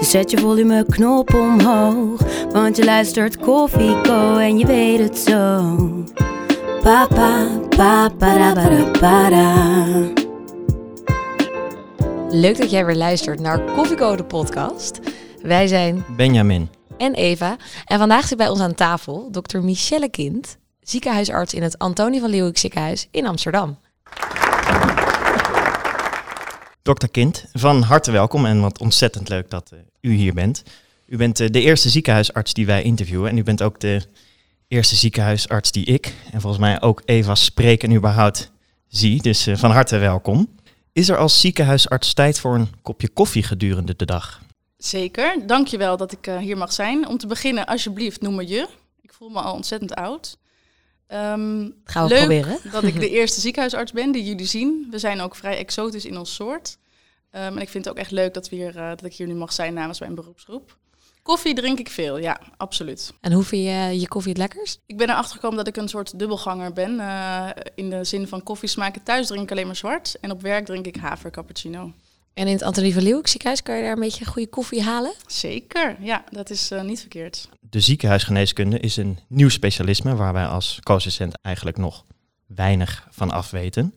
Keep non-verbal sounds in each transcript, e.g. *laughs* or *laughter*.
Dus zet je volumeknop omhoog. Want je luistert Koffieko en je weet het zo. Papa, papa, para, para, para. Leuk dat jij weer luistert naar Koffieko de podcast. Wij zijn Benjamin. en Eva. En vandaag zit bij ons aan tafel dokter Michelle Kind, ziekenhuisarts in het Antonie van Leeuwenhoek ziekenhuis in Amsterdam. Dokter Kind, van harte welkom en wat ontzettend leuk dat eh, u hier bent. U bent eh, de eerste ziekenhuisarts die wij interviewen en u bent ook de eerste ziekenhuisarts die ik en volgens mij ook Eva spreken en überhaupt zie. Dus eh, van harte welkom. Is er als ziekenhuisarts tijd voor een kopje koffie gedurende de dag? Zeker, dankjewel dat ik hier mag zijn. Om te beginnen, alsjeblieft, noem me je. Ik voel me al ontzettend oud. Ehm, Gaan we leuk proberen. *laughs* dat ik de eerste ziekenhuisarts ben die jullie zien. We zijn ook vrij exotisch in ons soort. Ehm, en ik vind het ook echt leuk dat, we hier, eh, dat ik hier nu mag zijn namens mijn beroepsgroep. Koffie drink ik veel, ja, absoluut. En hoe vind je je koffie het lekkerst? Ik ben erachter gekomen dat ik een soort dubbelganger ben. eh, in de zin van koffie smaken. Thuis drink ik alleen maar zwart. En op werk drink ik haver cappuccino. En in het Antonie van Leeuwenhoek ziekenhuis kan je daar een beetje goede koffie halen? Zeker, ja, dat is eh, niet verkeerd. De ziekenhuisgeneeskunde is een nieuw specialisme waar wij als co-assistent eigenlijk nog weinig van afweten.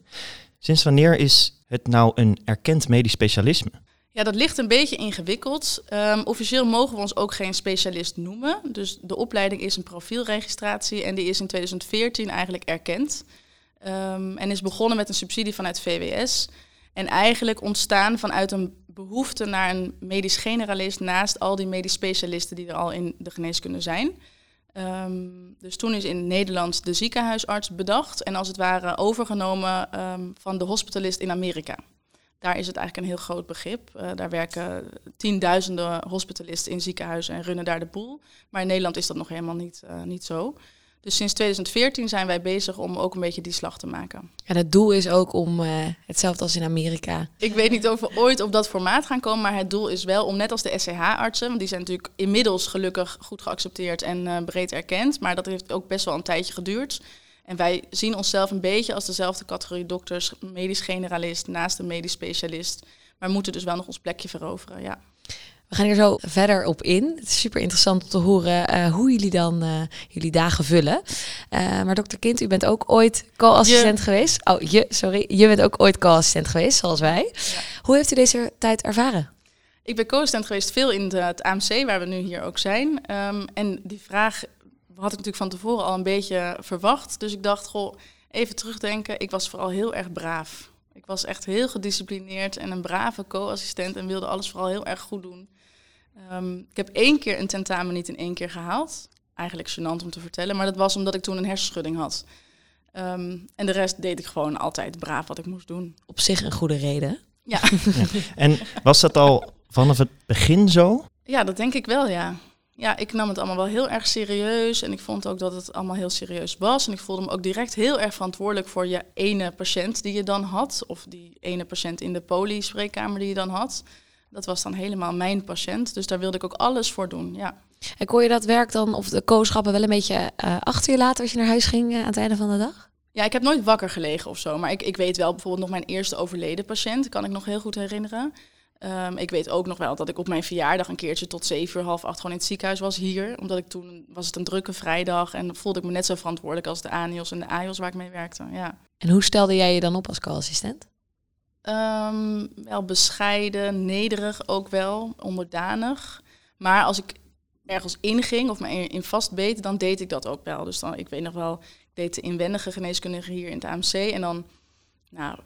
Sinds wanneer is het nou een erkend medisch specialisme? Ja, dat ligt een beetje ingewikkeld. Ehm, officieel mogen we ons ook geen specialist noemen. Dus de opleiding is een profielregistratie en die is in 2014 eigenlijk erkend. Ehm, en is begonnen met een subsidie vanuit VWS. En eigenlijk ontstaan vanuit een behoefte naar een medisch generalist naast al die medisch specialisten die er al in de geneeskunde zijn. Ehm, dus toen is in Nederland de ziekenhuisarts bedacht en als het ware overgenomen ehm, van de hospitalist in Amerika. Daar is het eigenlijk een heel groot begrip. Eh, daar werken tienduizenden hospitalisten in ziekenhuizen en runnen daar de boel. Maar in Nederland is dat nog helemaal niet, eh, niet zo. Dus sinds 2014 zijn wij bezig om ook een beetje die slag te maken. En het doel is ook om eh, hetzelfde als in Amerika. Ik weet niet of we ooit op dat formaat gaan komen, maar het doel is wel om net als de SCH-artsen, want die zijn natuurlijk inmiddels gelukkig goed geaccepteerd en eh, breed erkend, maar dat heeft ook best wel een tijdje geduurd. En wij zien onszelf een beetje als dezelfde categorie dokters, medisch generalist naast een medisch specialist, maar moeten dus wel nog ons plekje veroveren, ja. We gaan hier zo verder op in. Het is super interessant om te horen eh, hoe jullie dan eh, jullie dagen vullen. Eh, maar dokter Kind, u bent ook ooit co-assistent geweest. Oh, je, sorry. Je bent ook ooit co-assistent geweest, zoals wij. Hoe heeft u deze tijd ervaren? Ik ben co-assistent geweest veel in de- het AMC, waar we nu hier ook zijn. Ehm, en die vraag had ik natuurlijk van tevoren al een beetje verwacht. Dus ik dacht, goh, even terugdenken. Ik was vooral heel erg braaf. Ik was echt heel gedisciplineerd en een brave co-assistent en wilde alles vooral heel erg goed doen. Ehm, ik heb één keer een tentamen niet in één keer gehaald. Eigenlijk gênant om te vertellen, maar dat was omdat ik toen een hersenschudding had. Ehm, en de rest deed ik gewoon altijd braaf wat ik moest doen. Op zich een goede reden. *laughs* Ja, En was dat al vanaf het begin zo? Ja, dat denk ik wel, ja. Ja, ik nam het allemaal wel heel erg serieus en ik vond ook dat het allemaal heel serieus was. En ik voelde me ook direct heel erg verantwoordelijk voor je ene patiënt die je dan had. Of die ene patiënt in de poli-spreekkamer die je dan had. Dat was dan helemaal mijn patiënt, dus daar wilde ik ook alles voor doen, ja. En kon je dat werk dan, of de co-schappen, wel een beetje eh, achter je laten als je naar huis ging eh, aan het einde van de dag? Ja, ik heb nooit wakker gelegen of zo, maar ik, ik weet wel bijvoorbeeld nog mijn eerste overleden patiënt, kan ik nog heel goed herinneren. Ehm, ik weet ook nog wel dat ik op mijn verjaardag een keertje tot zeven uur, half acht gewoon in het ziekenhuis was hier. Omdat ik toen, was het een drukke vrijdag en voelde ik me net zo verantwoordelijk als de ANIOS en de AIOS waar ik mee werkte, ja. En hoe stelde jij je dan op als co-assistent? Ehm, wel bescheiden, nederig ook wel, onderdanig. Maar als ik ergens inging of me in vastbeet, dan deed ik dat ook wel. Dus dan, ik weet nog wel, ik deed de inwendige geneeskundige hier in het AMC. En dan nou,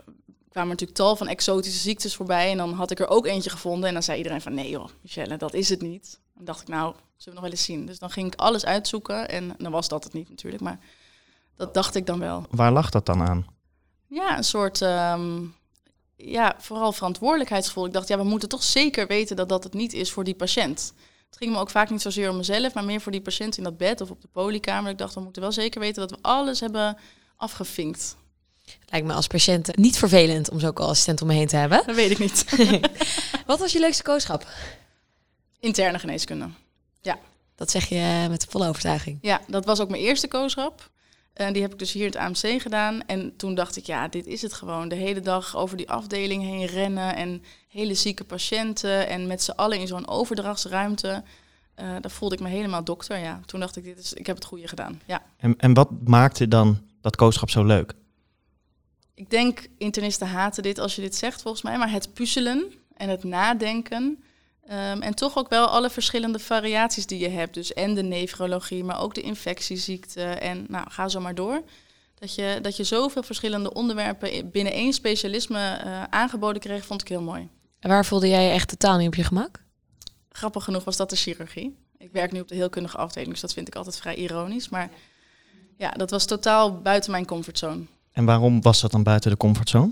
kwamen er natuurlijk tal van exotische ziektes voorbij. En dan had ik er ook eentje gevonden. En dan zei iedereen van, nee joh, Michelle, dat is het niet. Dan dacht ik, nou, zullen we nog wel eens zien. Dus dan ging ik alles uitzoeken. En dan was dat het niet natuurlijk, maar dat dacht ik dan wel. Waar lag dat dan aan? Ja, een soort, ehm, ja, vooral verantwoordelijkheidsgevoel. Ik dacht, ja, we moeten toch zeker weten dat dat het niet is voor die patiënt. Het ging me ook vaak niet zozeer om mezelf, maar meer voor die patiënt in dat bed of op de polykamer. Ik dacht, we moeten wel zeker weten dat we alles hebben afgevinkt. Lijkt me als patiënt niet vervelend om zo'n assistent om me heen te hebben. Dat weet ik niet. *laughs* Wat was je leukste kooschap? Interne geneeskunde. Dat zeg je met volle overtuiging. Ja, dat was ook mijn eerste kooschap. En die heb ik dus hier in het AMC gedaan. En toen dacht ik, ja, dit is het gewoon. De hele dag over die afdeling heen rennen en hele zieke patiënten en met z'n allen in zo'n overdrachtsruimte. Uh, daar voelde ik me helemaal dokter. Ja, toen dacht ik, dit is, ik heb het goede gedaan. Ja. En, en wat maakte dan dat kooschap zo leuk? Ik denk, internisten haten dit als je dit zegt volgens mij, maar het puzzelen en het nadenken Um, en toch ook wel alle verschillende variaties die je hebt. Dus en de nefrologie, maar ook de infectieziekte. En nou, ga zo maar door. Dat je, dat je zoveel verschillende onderwerpen binnen één specialisme uh, aangeboden kreeg, vond ik heel mooi. En waar voelde jij je echt totaal niet op je gemak? Grappig genoeg was dat de chirurgie. Ik werk nu op de heelkundige afdeling, dus dat vind ik altijd vrij ironisch. Maar ja, dat was totaal buiten mijn comfortzone. En waarom was dat dan buiten de comfortzone?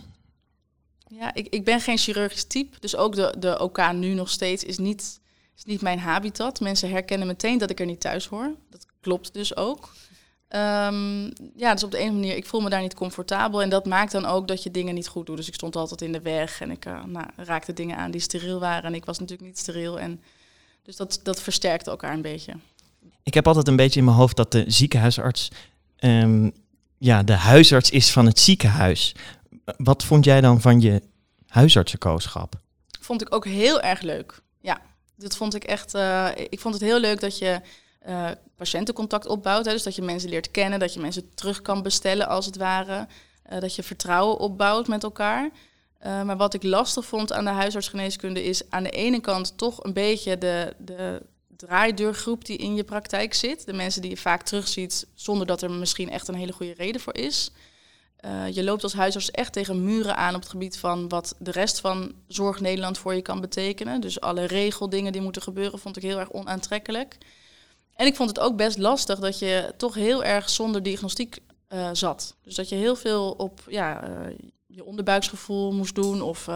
Ja, ik, ik ben geen chirurgisch type. Dus ook de, de OK nu nog steeds is niet, is niet mijn habitat. Mensen herkennen meteen dat ik er niet thuis hoor. Dat klopt dus ook. Um, ja, dus op de ene manier, ik voel me daar niet comfortabel. En dat maakt dan ook dat je dingen niet goed doet. Dus ik stond altijd in de weg en ik uh, nou, raakte dingen aan die steriel waren. En ik was natuurlijk niet steriel. En dus dat, dat versterkte elkaar een beetje. Ik heb altijd een beetje in mijn hoofd dat de ziekenhuisarts um, ja, de huisarts is van het ziekenhuis. Wat vond jij dan van je huisartsenkooschap? Vond ik ook heel erg leuk. Ja, dat vond ik echt. Uh, ik vond het heel leuk dat je uh, patiëntencontact opbouwt. Hè, dus dat je mensen leert kennen, dat je mensen terug kan bestellen als het ware. Uh, dat je vertrouwen opbouwt met elkaar. maar wat ik lastig vond aan de huisartsgeneeskunde is aan de ene kant toch een beetje de, de draaideurgroep die in je praktijk zit. De mensen die je vaak terugziet zonder dat er misschien echt een hele goede reden voor is. Uh, je loopt als huisarts echt tegen muren aan op het gebied van wat de rest van Zorg Nederland voor je kan betekenen. Dus alle regeldingen die moeten gebeuren, vond ik heel erg onaantrekkelijk. En ik vond het ook best lastig dat je toch heel erg zonder diagnostiek uh, zat. Dus dat je heel veel op ja, uh, je onderbuiksgevoel moest doen of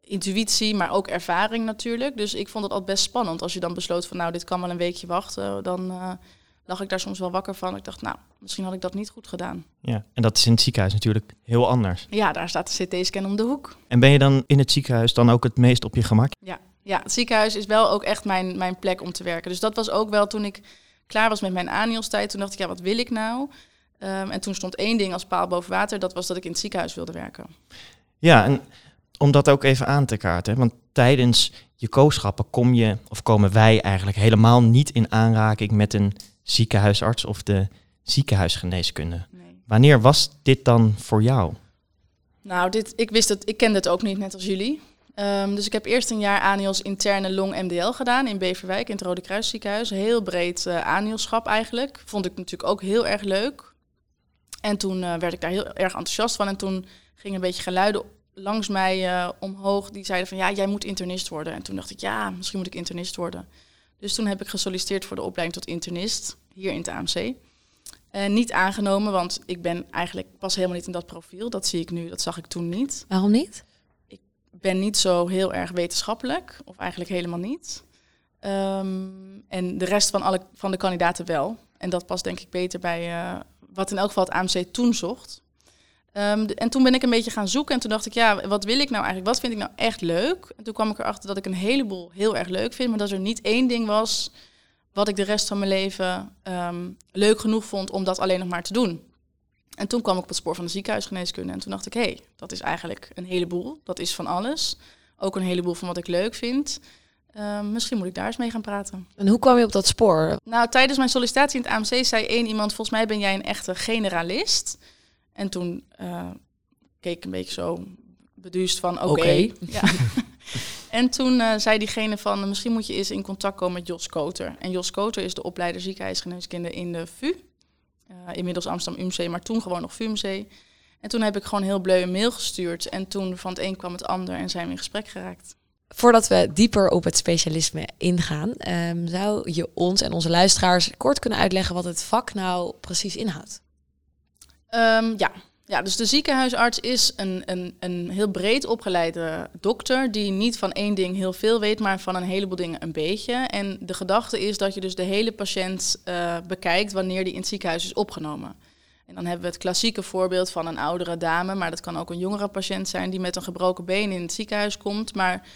intuïtie, maar ook ervaring natuurlijk. Dus ik vond het altijd best spannend als je dan besloot van nou, dit kan wel een weekje wachten. Dan lag ik daar soms wel wakker van. Ik dacht, nou, misschien had ik dat niet goed gedaan. Ja, en dat is in het ziekenhuis natuurlijk heel anders. Ja, daar staat de CT-scan om de hoek. En ben je dan in het ziekenhuis dan ook het meest op je gemak? Ja, ja het ziekenhuis is wel ook echt mijn, mijn plek om te werken. Dus dat was ook wel toen ik klaar was met mijn aanhielstijd. Toen dacht ik, ja, wat wil ik nou? Um, en toen stond één ding als paal boven water. Dat was dat ik in het ziekenhuis wilde werken. Ja, en om dat ook even aan te kaarten. Want tijdens je kooschappen kom je, of komen wij eigenlijk helemaal niet in aanraking met een ziekenhuisarts of de ziekenhuisgeneeskunde. Nee. Wanneer was dit dan voor jou? Nou, dit, ik wist het, ik kende het ook niet, net als jullie. Um, dus ik heb eerst een jaar ANIOS interne long MDL gedaan in Beverwijk, in het Rode Kruis ziekenhuis. Heel breed uh, ANIOSchap eigenlijk. Vond ik natuurlijk ook heel erg leuk. En toen uh, werd ik daar heel erg enthousiast van. En toen gingen een beetje geluiden langs mij uh, omhoog. Die zeiden van, ja, jij moet internist worden. En toen dacht ik, ja, misschien moet ik internist worden. Dus toen heb ik gesolliciteerd voor de opleiding tot internist hier in het AMC. En niet aangenomen, want ik ben eigenlijk pas helemaal niet in dat profiel. Dat zie ik nu, dat zag ik toen niet. Waarom niet? Ik ben niet zo heel erg wetenschappelijk, of eigenlijk helemaal niet. Um, en de rest van, alle, van de kandidaten wel. En dat past denk ik beter bij uh, wat in elk geval het AMC toen zocht. Um, en toen ben ik een beetje gaan zoeken en toen dacht ik, ja, wat wil ik nou eigenlijk? Wat vind ik nou echt leuk? En toen kwam ik erachter dat ik een heleboel heel erg leuk vind, maar dat er niet één ding was wat ik de rest van mijn leven um, leuk genoeg vond om dat alleen nog maar te doen. En toen kwam ik op het spoor van de ziekenhuisgeneeskunde en toen dacht ik, hé, hey, dat is eigenlijk een heleboel. Dat is van alles. Ook een heleboel van wat ik leuk vind. Um, misschien moet ik daar eens mee gaan praten. En hoe kwam je op dat spoor? Nou, tijdens mijn sollicitatie in het AMC zei één iemand, volgens mij ben jij een echte generalist. En toen uh, keek ik een beetje zo beduust van oké. Okay. *laughs* Ja. en toen uh, zei diegene van misschien moet je eens in contact komen met Jos Koter. En Jos Koter is de opleider ziekenhuisgeneeskunde in de VU. Uh, inmiddels Amsterdam UMC, maar toen gewoon nog VUMC. En toen heb ik gewoon heel bleu een mail gestuurd. En toen van het een kwam het ander en zijn we in gesprek geraakt. Voordat we dieper op het specialisme ingaan, um, zou je ons en onze luisteraars kort kunnen uitleggen wat het vak nou precies inhoudt? Um, ja, Ja, dus de ziekenhuisarts is een, een, een heel breed opgeleide dokter die niet van één ding heel veel weet, maar van een heleboel dingen een beetje. En de gedachte is dat je dus de hele patiënt uh, bekijkt wanneer die in het ziekenhuis is opgenomen. En dan hebben we het klassieke voorbeeld van een oudere dame, maar dat kan ook een jongere patiënt zijn die met een gebroken been in het ziekenhuis komt, maar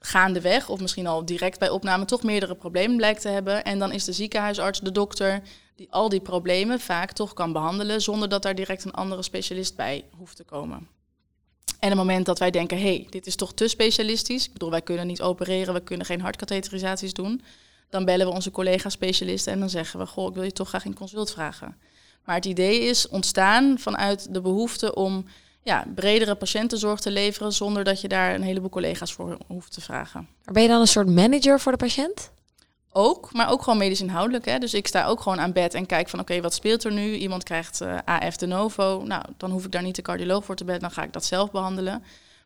gaandeweg of misschien al direct bij opname toch meerdere problemen blijkt te hebben. En dan is de ziekenhuisarts de dokter die al die problemen vaak toch kan behandelen zonder dat daar direct een andere specialist bij hoeft te komen. En het moment dat wij denken, hé, hey, dit is toch te specialistisch, ik bedoel, wij kunnen niet opereren, we kunnen geen hartkatheterisaties doen, dan bellen we onze collega-specialisten en dan zeggen we, goh, ik wil je toch graag een consult vragen. Maar het idee is ontstaan vanuit de behoefte om ja, bredere patiëntenzorg te leveren zonder dat je daar een heleboel collega's voor hoeft te vragen. Ben je dan een soort manager voor de patiënt? Ook, maar ook gewoon medisch inhoudelijk. Hè. Dus ik sta ook gewoon aan bed en kijk van oké, wat speelt er nu? Iemand krijgt eh, AF de novo. Nou, dan hoef ik daar niet de cardioloog voor te bellen, dan ga ik dat zelf behandelen.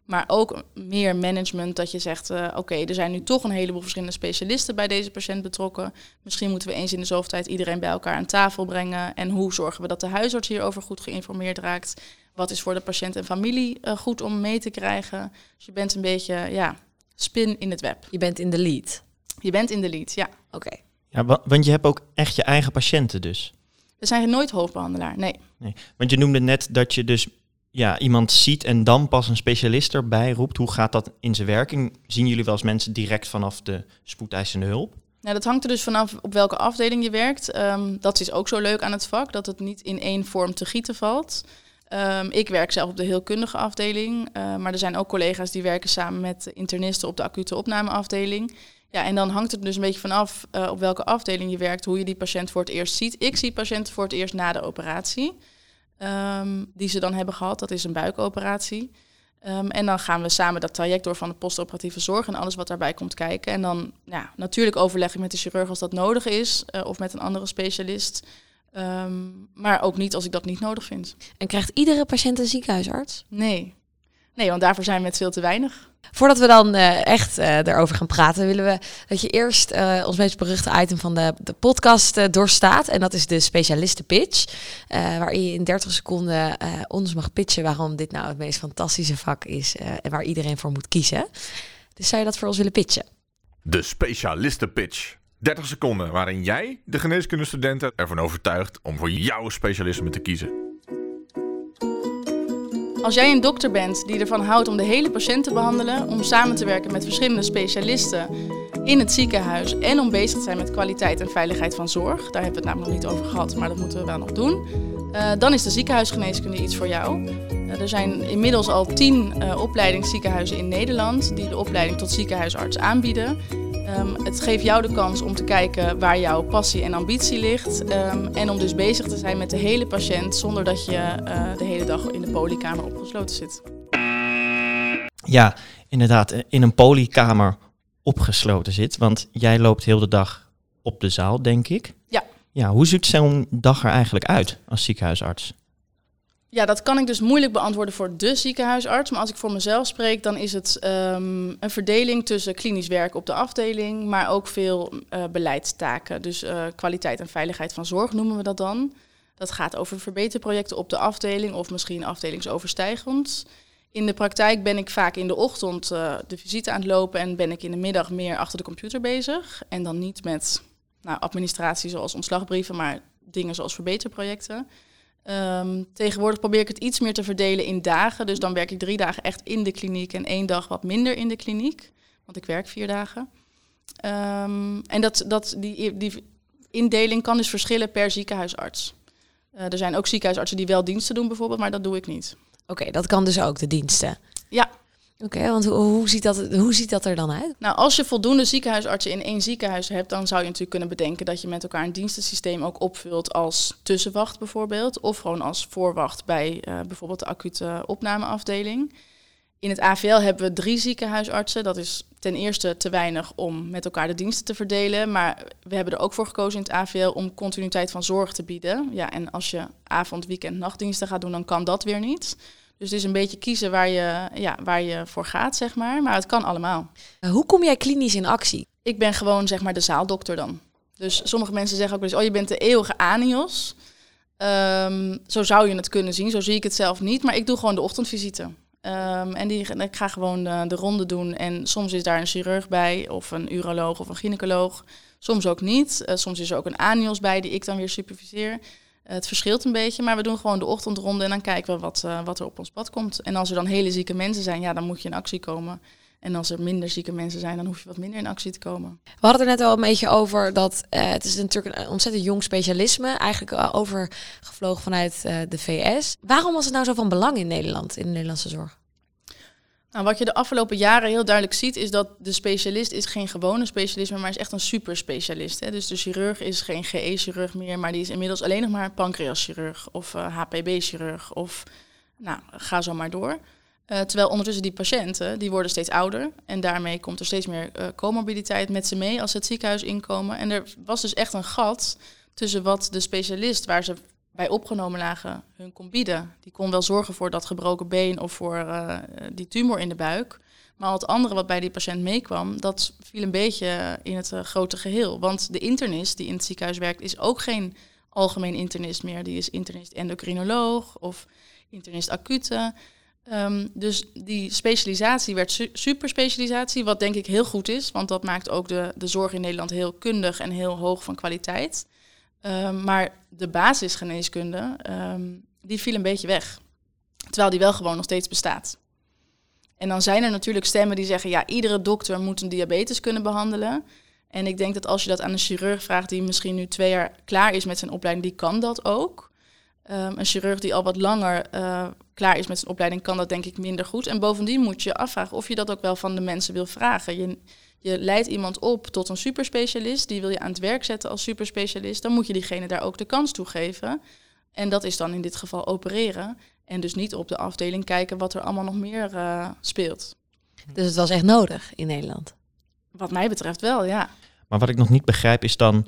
Maar ook meer management dat je zegt, uh, oké, er zijn nu toch een heleboel verschillende specialisten bij deze patiënt betrokken. Misschien moeten we eens in de zoveel tijd iedereen bij elkaar aan tafel brengen. En hoe zorgen we dat de huisarts hierover goed geïnformeerd raakt? Wat is voor de patiënt en familie uh, goed om mee te krijgen? Dus je bent een beetje, ja, spin in het web. Je bent in de lead. Je bent in de lead, ja. Oké. Ja, want je hebt ook echt je eigen patiënten dus. We zijn nooit hoofdbehandelaar, nee. nee. Want je noemde net dat je dus ja, iemand ziet en dan pas een specialist erbij roept. Hoe gaat dat in zijn werking? Zien jullie wel eens mensen direct vanaf de spoedeisende hulp? Nou, dat hangt er dus vanaf op welke afdeling je werkt. Ehm, dat is ook zo leuk aan het vak, dat het niet in één vorm te gieten valt. Um, ik werk zelf op de heelkundige afdeling, uh, maar er zijn ook collega's die werken samen met internisten op de acute opnameafdeling. Ja, en dan hangt het dus een beetje vanaf uh, op welke afdeling je werkt, hoe je die patiënt voor het eerst ziet. Ik zie patiënten voor het eerst na de operatie, um, die ze dan hebben gehad. Dat is een buikoperatie. Um, en dan gaan we samen dat traject door van de postoperatieve zorg en alles wat daarbij komt kijken. En dan ja, natuurlijk overleg ik met de chirurg als dat nodig is, uh, of met een andere specialist. Um, maar ook niet als ik dat niet nodig vind. En krijgt iedere patiënt een ziekenhuisarts? Nee. Nee, want daarvoor zijn we met veel te weinig. Voordat we dan uh, echt uh, erover gaan praten, willen we dat je eerst uh, ons meest beruchte item van de, de podcast doorstaat. En dat is de specialisten pitch. waarin je in 30 seconden ons mag pitchen waarom dit nou het meest fantastische vak is. en waar iedereen voor moet kiezen. Dus zou je dat voor ons willen pitchen? De specialisten pitch. 30 seconden waarin jij de geneeskundestudenten ervan overtuigt om voor jouw specialisme te kiezen. Als jij een dokter bent die ervan houdt om de hele patiënt te behandelen, om samen te werken met verschillende specialisten in het ziekenhuis en om bezig te zijn met kwaliteit en veiligheid van zorg, daar hebben we het namelijk nog niet over gehad, maar dat moeten we wel nog doen, uh, dan is de ziekenhuisgeneeskunde iets voor jou. Uh, er zijn inmiddels al tien uh, opleidingsziekenhuizen in Nederland die de opleiding tot ziekenhuisarts aanbieden. Um, het geeft jou de kans om te kijken waar jouw passie en ambitie ligt. Um, en om dus bezig te zijn met de hele patiënt zonder dat je uh, de hele dag in de polykamer opgesloten zit. Ja, inderdaad, eh, in een polykamer opgesloten zit. Want jij loopt heel de dag op de zaal, denk ik. Ja. Ja, hoe ziet zo'n dag er eigenlijk uit als ziekenhuisarts? Ja, dat kan ik dus moeilijk beantwoorden voor de ziekenhuisarts. Maar als ik voor mezelf spreek, dan is het um, een verdeling tussen klinisch werk op de afdeling, maar ook veel uh, beleidstaken. Dus uh, kwaliteit en veiligheid van zorg noemen we dat dan. Dat gaat over verbeterprojecten op de afdeling of misschien afdelingsoverstijgend. In de praktijk ben ik vaak in de ochtend uh, de visite aan het lopen en ben ik in de middag meer achter de computer bezig. En dan niet met nou, administratie zoals ontslagbrieven, maar dingen zoals verbeterprojecten. Um, tegenwoordig probeer ik het iets meer te verdelen in dagen. Dus dan werk ik drie dagen echt in de kliniek en één dag wat minder in de kliniek. Want ik werk vier dagen. Um, en dat, dat, die, die indeling kan dus verschillen per ziekenhuisarts. Uh, er zijn ook ziekenhuisartsen die wel diensten doen bijvoorbeeld, maar dat doe ik niet. Oké, okay, dat kan dus ook, de diensten? Ja, Oké, want hoe, hoe, ziet dat, hoe ziet dat er dan uit? Nou, als je voldoende ziekenhuisartsen in één ziekenhuis hebt, dan zou je natuurlijk kunnen bedenken dat je met elkaar een dienstensysteem ook opvult als tussenwacht bijvoorbeeld, of gewoon als voorwacht bij uh, bijvoorbeeld de acute opnameafdeling. In het AVL hebben we drie ziekenhuisartsen. Dat is ten eerste te weinig om met elkaar de diensten te verdelen. Maar we hebben er ook voor gekozen in het AVL om continuïteit van zorg te bieden. Ja, en als je avond, weekend, nachtdiensten gaat doen, dan kan dat weer niet. Dus het is een beetje kiezen waar je, ja, waar je voor gaat, zeg maar. Maar het kan allemaal. Hoe kom jij klinisch in actie? Ik ben gewoon, zeg maar, de zaaldokter dan. Dus sommige mensen zeggen ook wel eens, oh, je bent de eeuwige anios. Ehm, zo zou je het kunnen zien, zo zie ik het zelf niet. Maar ik doe gewoon de ochtendvisite. Ehm, en die, ik ga gewoon de, de, ronde doen. En soms is daar een chirurg bij, of een uroloog of een gynaecoloog. Soms ook niet. Eh, soms is er ook een anios bij die ik dan weer superviseer. Het verschilt een beetje, maar we doen gewoon de ochtendronde en dan kijken we wat, uh, wat er op ons pad komt. En als er dan hele zieke mensen zijn, ja, dan moet je in actie komen. En als er minder zieke mensen zijn, dan hoef je wat minder in actie te komen. We hadden er net al een beetje over dat uh, het is natuurlijk een ontzettend jong specialisme, eigenlijk overgevlogen vanuit de VS. Waarom was het nou zo van belang in Nederland, in de Nederlandse zorg? Nou, wat je de afgelopen jaren heel duidelijk ziet, is dat de specialist is geen gewone specialist, maar is echt een superspecialist. Hè. Dus de chirurg is geen GE-chirurg meer, maar die is inmiddels alleen nog maar pancreaschirurg of uh, eh, HPB-chirurg of nou, ga zo maar door. Uh, terwijl ondertussen die patiënten, die worden steeds ouder en daarmee komt er steeds meer uh, comorbiditeit met ze mee als ze het ziekenhuis inkomen. En er was dus echt een gat tussen wat de specialist, waar ze bij opgenomen lagen hun kon. Die kon wel zorgen voor dat gebroken been of voor uh, die tumor in de buik. Maar al het andere wat bij die patiënt meekwam, dat viel een beetje in het uh, grote geheel. Want de internist die in het ziekenhuis werkt, is ook geen algemeen internist meer. Die is internist endocrinoloog of internist acute. Um, dus die specialisatie werd su superspecialisatie, wat denk ik heel goed is. Want dat maakt ook de, de zorg in Nederland heel kundig en heel hoog van kwaliteit. Um, maar de basisgeneeskunde, um, die viel een beetje weg. Terwijl die wel gewoon nog steeds bestaat. En dan zijn er natuurlijk stemmen die zeggen, ja, iedere dokter moet een diabetes kunnen behandelen. En ik denk dat als je dat aan een chirurg vraagt die misschien nu twee jaar klaar is met zijn opleiding, die kan dat ook. Um, een chirurg die al wat langer uh, klaar is met zijn opleiding, kan dat denk ik minder goed. En bovendien moet je afvragen of je dat ook wel van de mensen wil vragen. Je, je leidt iemand op tot een superspecialist, die wil je aan het werk zetten als superspecialist, dan moet je diegene daar ook de kans toe geven. En dat is dan in dit geval opereren. En dus niet op de afdeling kijken wat er allemaal nog meer uh, speelt. Dus het was echt nodig in Nederland? Wat mij betreft wel, ja. Maar wat ik nog niet begrijp is dan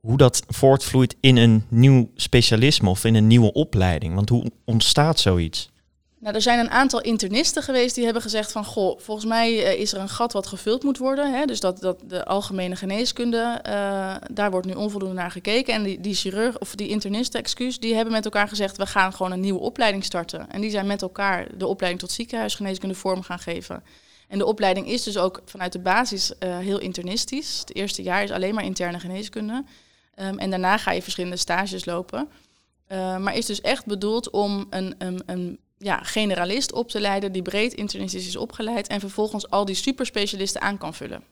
hoe dat voortvloeit in een nieuw specialisme of in een nieuwe opleiding. Want hoe ontstaat zoiets? Nou, er zijn een aantal internisten geweest die hebben gezegd van... goh, volgens mij eh, is er een gat wat gevuld moet worden. Hè? Dus dat, dat de algemene geneeskunde, uh, daar wordt nu onvoldoende naar gekeken. En die, die chirurg, of die internisten, excuus, die hebben met elkaar gezegd... we gaan gewoon een nieuwe opleiding starten. En die zijn met elkaar de opleiding tot ziekenhuisgeneeskunde vorm gaan geven. En de opleiding is dus ook vanuit de basis uh, heel internistisch. Het eerste jaar is alleen maar interne geneeskunde. Um, en daarna ga je verschillende stages lopen. Maar is dus echt bedoeld om een, een, een ja, generalist op te leiden die breed internistisch is opgeleid en vervolgens al die superspecialisten aan kan vullen.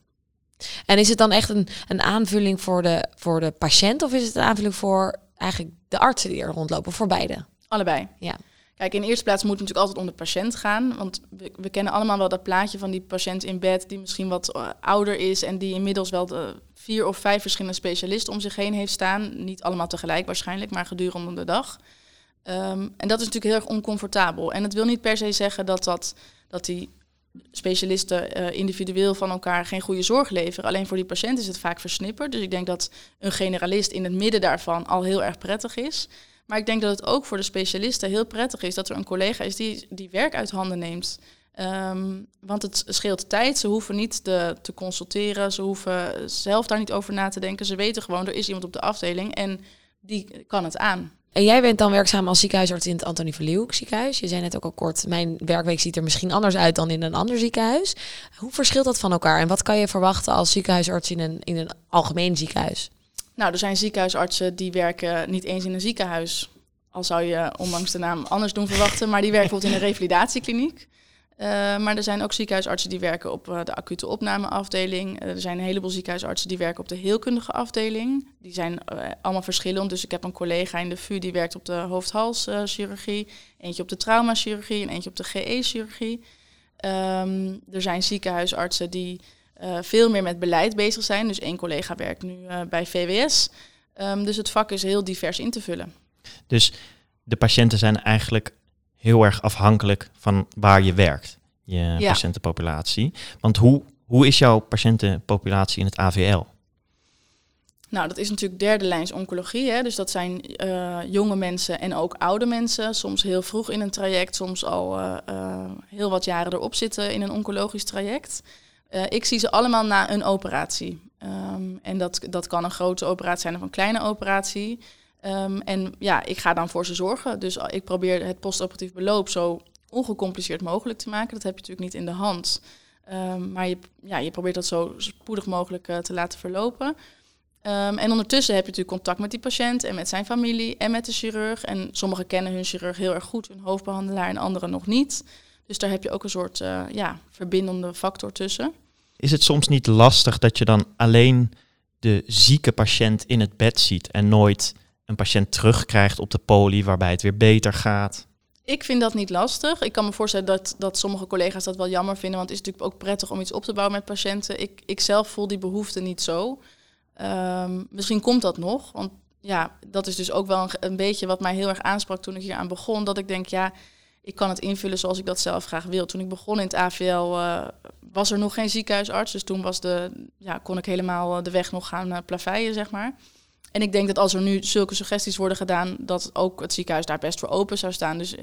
En is het dan echt een, een aanvulling voor de, voor de patiënt of is het een aanvulling voor eigenlijk de artsen die er rondlopen, voor beide? Allebei. Ja. Kijk, in de eerste plaats moet het natuurlijk altijd om de patiënt gaan. Want we, we, kennen allemaal wel dat plaatje van die patiënt in bed die misschien wat uh, ouder is en die inmiddels wel de vier of vijf verschillende specialisten om zich heen heeft staan. Niet allemaal tegelijk waarschijnlijk, maar gedurende de dag. Um, en dat is natuurlijk heel erg oncomfortabel. En het wil niet per se zeggen dat, dat, dat die specialisten uh, individueel van elkaar geen goede zorg leveren. Alleen voor die patiënt is het vaak versnipperd. Dus ik denk dat een generalist in het midden daarvan al heel erg prettig is. Maar ik denk dat het ook voor de specialisten heel prettig is dat er een collega is die, die werk uit handen neemt. Um, want het scheelt tijd. Ze hoeven niet te consulteren. Ze hoeven zelf daar niet over na te denken. Ze weten gewoon, er is iemand op de afdeling en die kan het aan. En jij bent dan werkzaam als ziekenhuisarts in het Antonie Verleeuw ziekenhuis. Je zei net ook al kort, mijn werkweek ziet er misschien anders uit dan in een ander ziekenhuis. Hoe verschilt dat van elkaar? En wat kan je verwachten als ziekenhuisarts in een, in een algemeen ziekenhuis? Nou, er zijn ziekenhuisartsen die werken niet eens in een ziekenhuis. Al zou je ondanks de naam anders doen verwachten. Maar die werken bijvoorbeeld in een revalidatiekliniek. Uh, maar er zijn ook ziekenhuisartsen die werken op uh, de acute opnameafdeling. Uh, er zijn een heleboel ziekenhuisartsen die werken op de heelkundige afdeling. Die zijn allemaal verschillend. Dus ik heb een collega in de VU die werkt op de hoofd-halschirurgie. eentje op de traumachirurgie en eentje op de GE-chirurgie. Um, er zijn ziekenhuisartsen die veel meer met beleid bezig zijn. Dus één collega werkt nu bij VWS. Um, dus het vak is heel divers in te vullen. Dus de patiënten zijn eigenlijk heel erg afhankelijk van waar je werkt, je ja. patiëntenpopulatie. Want hoe, hoe is jouw patiëntenpopulatie in het AVL? Nou, dat is natuurlijk derde lijns oncologie. Hè? Dus dat zijn uh, jonge mensen en ook oude mensen. Soms heel vroeg in een traject, soms al uh, uh, heel wat jaren erop zitten in een oncologisch traject. ik zie ze allemaal na een operatie. Um, en dat, dat kan een grote operatie zijn of een kleine operatie. Ehm, en ja, ik ga dan voor ze zorgen. Dus ik probeer het postoperatief beloop zo ongecompliceerd mogelijk te maken. Dat heb je natuurlijk niet in de hand. Ehm, maar je, ja, je probeert dat zo spoedig mogelijk uh, te laten verlopen. Um, en ondertussen heb je natuurlijk contact met die patiënt en met zijn familie en met de chirurg. En sommigen kennen hun chirurg heel erg goed, hun hoofdbehandelaar, en anderen nog niet. Dus daar heb je ook een soort uh, ja, verbindende factor tussen. Is het soms niet lastig dat je dan alleen de zieke patiënt in het bed ziet en nooit een patiënt terugkrijgt op de poli waarbij het weer beter gaat? Ik vind dat niet lastig. Ik kan me voorstellen dat, dat sommige collega's dat wel jammer vinden, want het is natuurlijk ook prettig om iets op te bouwen met patiënten. Ik, ik zelf voel die behoefte niet zo. Um, misschien komt dat nog, want ja, dat is dus ook wel een, een, beetje wat mij heel erg aansprak toen ik hier aan begon. Dat ik denk, ja, ik kan het invullen zoals ik dat zelf graag wil. Toen ik begon in het AVL uh, was er nog geen ziekenhuisarts, dus toen was de, ja, kon ik helemaal de weg nog gaan plaveien, zeg maar. En ik denk dat als er nu zulke suggesties worden gedaan, dat ook het ziekenhuis daar best voor open zou staan. Dus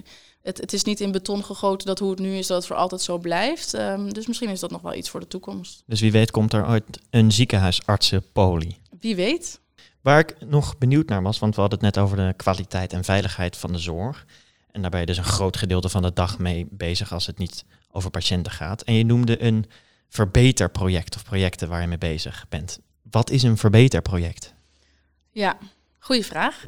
het, het is niet in beton gegoten dat hoe het nu is, dat het voor altijd zo blijft. Um, dus misschien is dat nog wel iets voor de toekomst. Dus wie weet komt er ooit een ziekenhuisartsenpolie. Wie weet. Waar ik nog benieuwd naar was, want we hadden het net over de kwaliteit en veiligheid van de zorg. En daar ben je dus een groot gedeelte van de dag mee bezig als het niet over patiënten gaat. En je noemde een verbeterproject of projecten waar je mee bezig bent. Wat is een verbeterproject? Ja, goede vraag.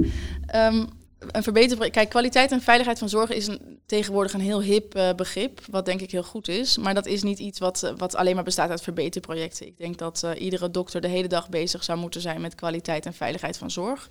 Um, een verbeter. Kijk, kwaliteit en veiligheid van zorg is een, tegenwoordig een heel hip uh, begrip, wat denk ik heel goed is. Maar dat is niet iets wat, uh, wat alleen maar bestaat uit verbeterprojecten. Ik denk dat uh, iedere dokter de hele dag bezig zou moeten zijn met kwaliteit en veiligheid van zorg.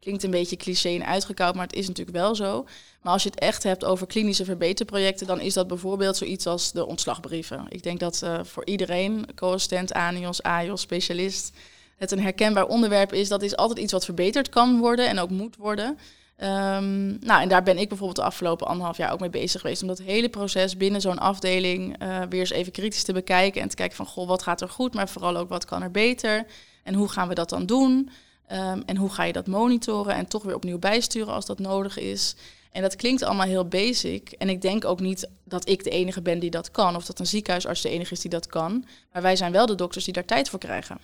Klinkt een beetje cliché en uitgekoud, maar het is natuurlijk wel zo. Maar als je het echt hebt over klinische verbeterprojecten, dan is dat bijvoorbeeld zoiets als de ontslagbrieven. Ik denk dat voor iedereen, co-assistent, ANIOS, AIOS, specialist, het een herkenbaar onderwerp is. Dat is altijd iets wat verbeterd kan worden en ook moet worden. Um, nou, en daar ben ik bijvoorbeeld de afgelopen anderhalf jaar ook mee bezig geweest. Om dat hele proces binnen zo'n afdeling uh, weer eens even kritisch te bekijken. En te kijken van, goh, wat gaat er goed? Maar vooral ook, wat kan er beter? En hoe gaan we dat dan doen? Um, en hoe ga je dat monitoren en toch weer opnieuw bijsturen als dat nodig is? En dat klinkt allemaal heel basic. En ik denk ook niet dat ik de enige ben die dat kan. Of dat een ziekenhuisarts de enige is die dat kan. Maar wij zijn wel de dokters die daar tijd voor krijgen.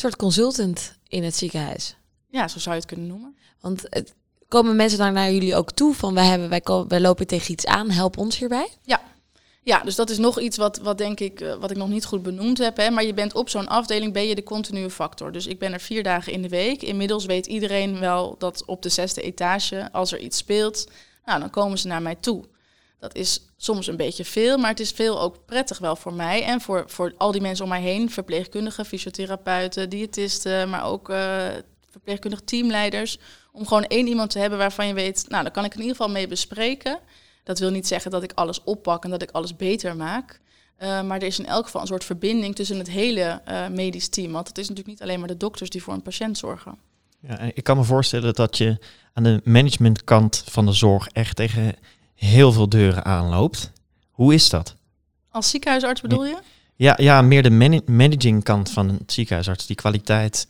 Soort consultant in het ziekenhuis. Ja, zo zou je het kunnen noemen. Want het, komen mensen dan naar jullie ook toe van wij, hebben, wij, wij lopen tegen iets aan, help ons hierbij? Ja. Ja, dus dat is nog iets wat, wat denk ik, uh, wat ik nog niet goed benoemd heb. Hè. Maar je bent op zo'n afdeling ben je de continue factor. Dus ik ben er vier dagen in de week. Inmiddels weet iedereen wel dat op de zesde etage, als er iets speelt, nou, dan komen ze naar mij toe. Dat is soms een beetje veel, maar het is veel ook prettig wel voor mij en voor, voor al die mensen om mij heen. Verpleegkundigen, fysiotherapeuten, diëtisten, maar ook uh, verpleegkundige teamleiders om gewoon één iemand te hebben waarvan je weet, nou, daar kan ik in ieder geval mee bespreken. Dat wil niet zeggen dat ik alles oppak en dat ik alles beter maak. Uh, maar er is in elk geval een soort verbinding tussen het hele uh, medisch team. Want het is natuurlijk niet alleen maar de dokters die voor een patiënt zorgen. Ja, ik kan me voorstellen dat je aan de managementkant van de zorg echt tegen heel veel deuren aanloopt. Hoe is dat? Als ziekenhuisarts bedoel je? Ja, ja meer de man managing kant van een ziekenhuisarts. Die kwaliteit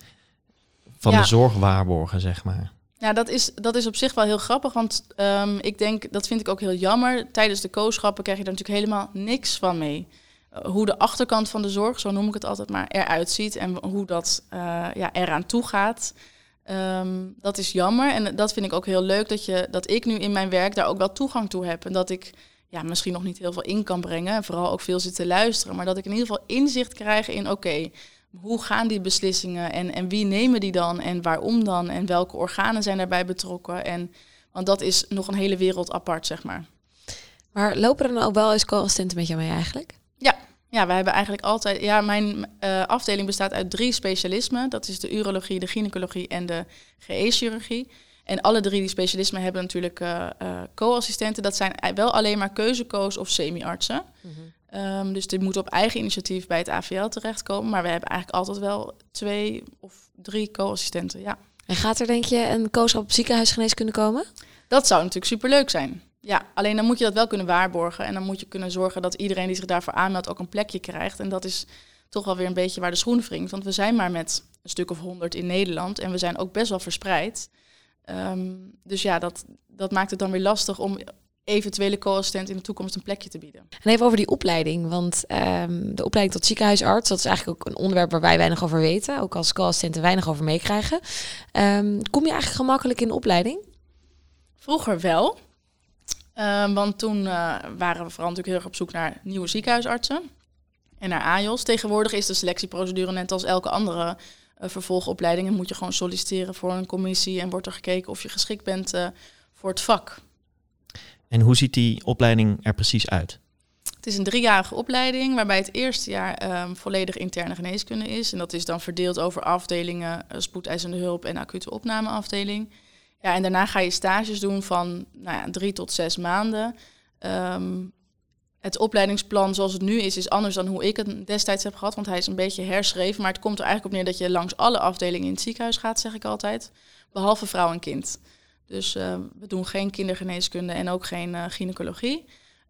van ja. de zorg waarborgen, zeg maar. Ja, dat is, dat is op zich wel heel grappig, want um, ik denk, dat vind ik ook heel jammer. Tijdens de kooschappen krijg je daar natuurlijk helemaal niks van mee. Uh, hoe de achterkant van de zorg, zo noem ik het altijd maar, eruit ziet en hoe dat uh, ja, eraan toe gaat. Um, dat is jammer en dat vind ik ook heel leuk dat, je, dat ik nu in mijn werk daar ook wel toegang toe heb. En dat ik ja, misschien nog niet heel veel in kan brengen en vooral ook veel zit te luisteren. Maar dat ik in ieder geval inzicht krijg in, oké, hoe gaan die beslissingen en, en wie nemen die dan en waarom dan en welke organen zijn daarbij betrokken. En, want dat is nog een hele wereld apart, zeg maar. Maar lopen er dan ook wel eens co-assistenten met jou mee eigenlijk? Ja, wij hebben eigenlijk altijd. Ja, mijn uh, afdeling bestaat uit drie specialismen. Dat is de urologie, de gynaecologie en de GE-chirurgie. En alle drie die specialismen hebben natuurlijk uh, uh, co-assistenten. Dat zijn wel alleen maar keuzekoos of semi-artsen. Mm -hmm. Um, dus dit moet op eigen initiatief bij het AVL terechtkomen. Maar we hebben eigenlijk altijd wel twee of drie co-assistenten, ja. En gaat er denk je een kooschap op ziekenhuisgeneeskunde komen? Dat zou natuurlijk superleuk zijn. Ja, alleen dan moet je dat wel kunnen waarborgen. En dan moet je kunnen zorgen dat iedereen die zich daarvoor aanmeldt ook een plekje krijgt. En dat is toch wel weer een beetje waar de schoen wringt. Want we zijn maar met een stuk of honderd in Nederland. En we zijn ook best wel verspreid. Um, dus ja, dat, dat maakt het dan weer lastig om eventuele co-assistent in de toekomst een plekje te bieden. En even over die opleiding, want ehm, de opleiding tot ziekenhuisarts, dat is eigenlijk ook een onderwerp waar wij weinig over weten, ook als co-assistenten weinig over meekrijgen. Ehm, kom je eigenlijk gemakkelijk in de opleiding? Vroeger wel, Ehm, want toen eh, waren we vooral natuurlijk heel erg op zoek naar nieuwe ziekenhuisartsen en naar AJOS. Tegenwoordig is de selectieprocedure net als elke andere uh, vervolgopleiding. En moet je gewoon solliciteren voor een commissie en wordt er gekeken of je geschikt bent uh, voor het vak. En hoe ziet die opleiding er precies uit? Het is een driejarige opleiding waarbij het eerste jaar um, volledig interne geneeskunde is. En dat is dan verdeeld over afdelingen, spoedeisende hulp en acute opnameafdeling. Ja, en daarna ga je stages doen van nou ja, drie tot zes maanden. Um, het opleidingsplan zoals het nu is, is anders dan hoe ik het destijds heb gehad. Want hij is een beetje herschreven. Maar het komt er eigenlijk op neer dat je langs alle afdelingen in het ziekenhuis gaat, zeg ik altijd. Behalve vrouw en kind. Dus uh, we doen geen kindergeneeskunde en ook geen uh, gynaecologie.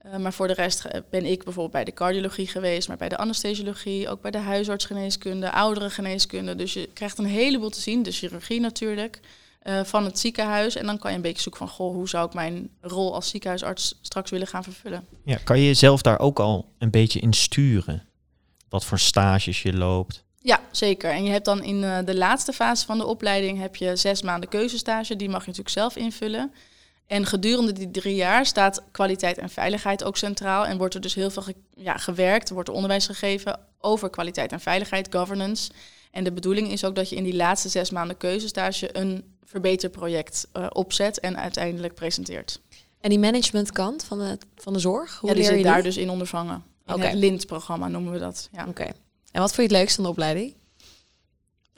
Uh, maar voor de rest ben ik bijvoorbeeld bij de cardiologie geweest, maar bij de anesthesiologie, ook bij de huisartsgeneeskunde, ouderengeneeskunde. Dus je krijgt een heleboel te zien, de chirurgie natuurlijk uh, van het ziekenhuis. En dan kan je een beetje zoeken van, goh, hoe zou ik mijn rol als ziekenhuisarts straks willen gaan vervullen? Ja, kan je jezelf daar ook al een beetje in sturen? Wat voor stages je loopt? Ja, zeker. En je hebt dan in uh, de laatste fase van de opleiding heb je zes maanden keuzestage. Die mag je natuurlijk zelf invullen. En gedurende die drie jaar staat kwaliteit en veiligheid ook centraal. En wordt er dus heel veel ge ja, gewerkt, wordt er onderwijs gegeven over kwaliteit en veiligheid, governance. En de bedoeling is ook dat je in die laatste zes maanden keuzestage een verbeterproject uh, opzet en uiteindelijk presenteert. En die managementkant van de, van de zorg, hoe ja, die leer je zit daar die? dus in ondervangen. In Oké. het LINT-programma noemen we dat. Ja. Oké. En wat vond je het leukste aan de opleiding?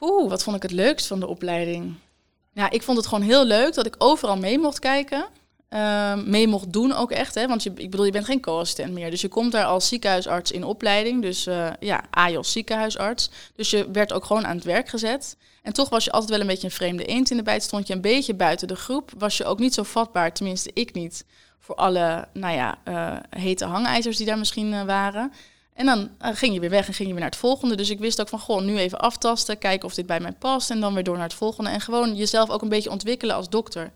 Oeh, wat vond ik het leukst van de opleiding? Ja, ik vond het gewoon heel leuk dat ik overal mee mocht kijken. Uh, mee mocht doen ook echt. Hè? Want je, ik bedoel, je bent geen co-assistent meer. Dus je komt daar als ziekenhuisarts in opleiding. Dus uh, ja, AJOS ziekenhuisarts. Dus je werd ook gewoon aan het werk gezet. En toch was je altijd wel een beetje een vreemde eend in de bijt. Stond je een beetje buiten de groep. Was je ook niet zo vatbaar, tenminste ik niet. Voor alle, nou ja, uh, hete hangijzers die daar misschien uh, waren. En dan ging je weer weg en ging je weer naar het volgende. Dus ik wist ook van, goh, nu even aftasten. Kijken of dit bij mij past. En dan weer door naar het volgende. En gewoon jezelf ook een beetje ontwikkelen als dokter.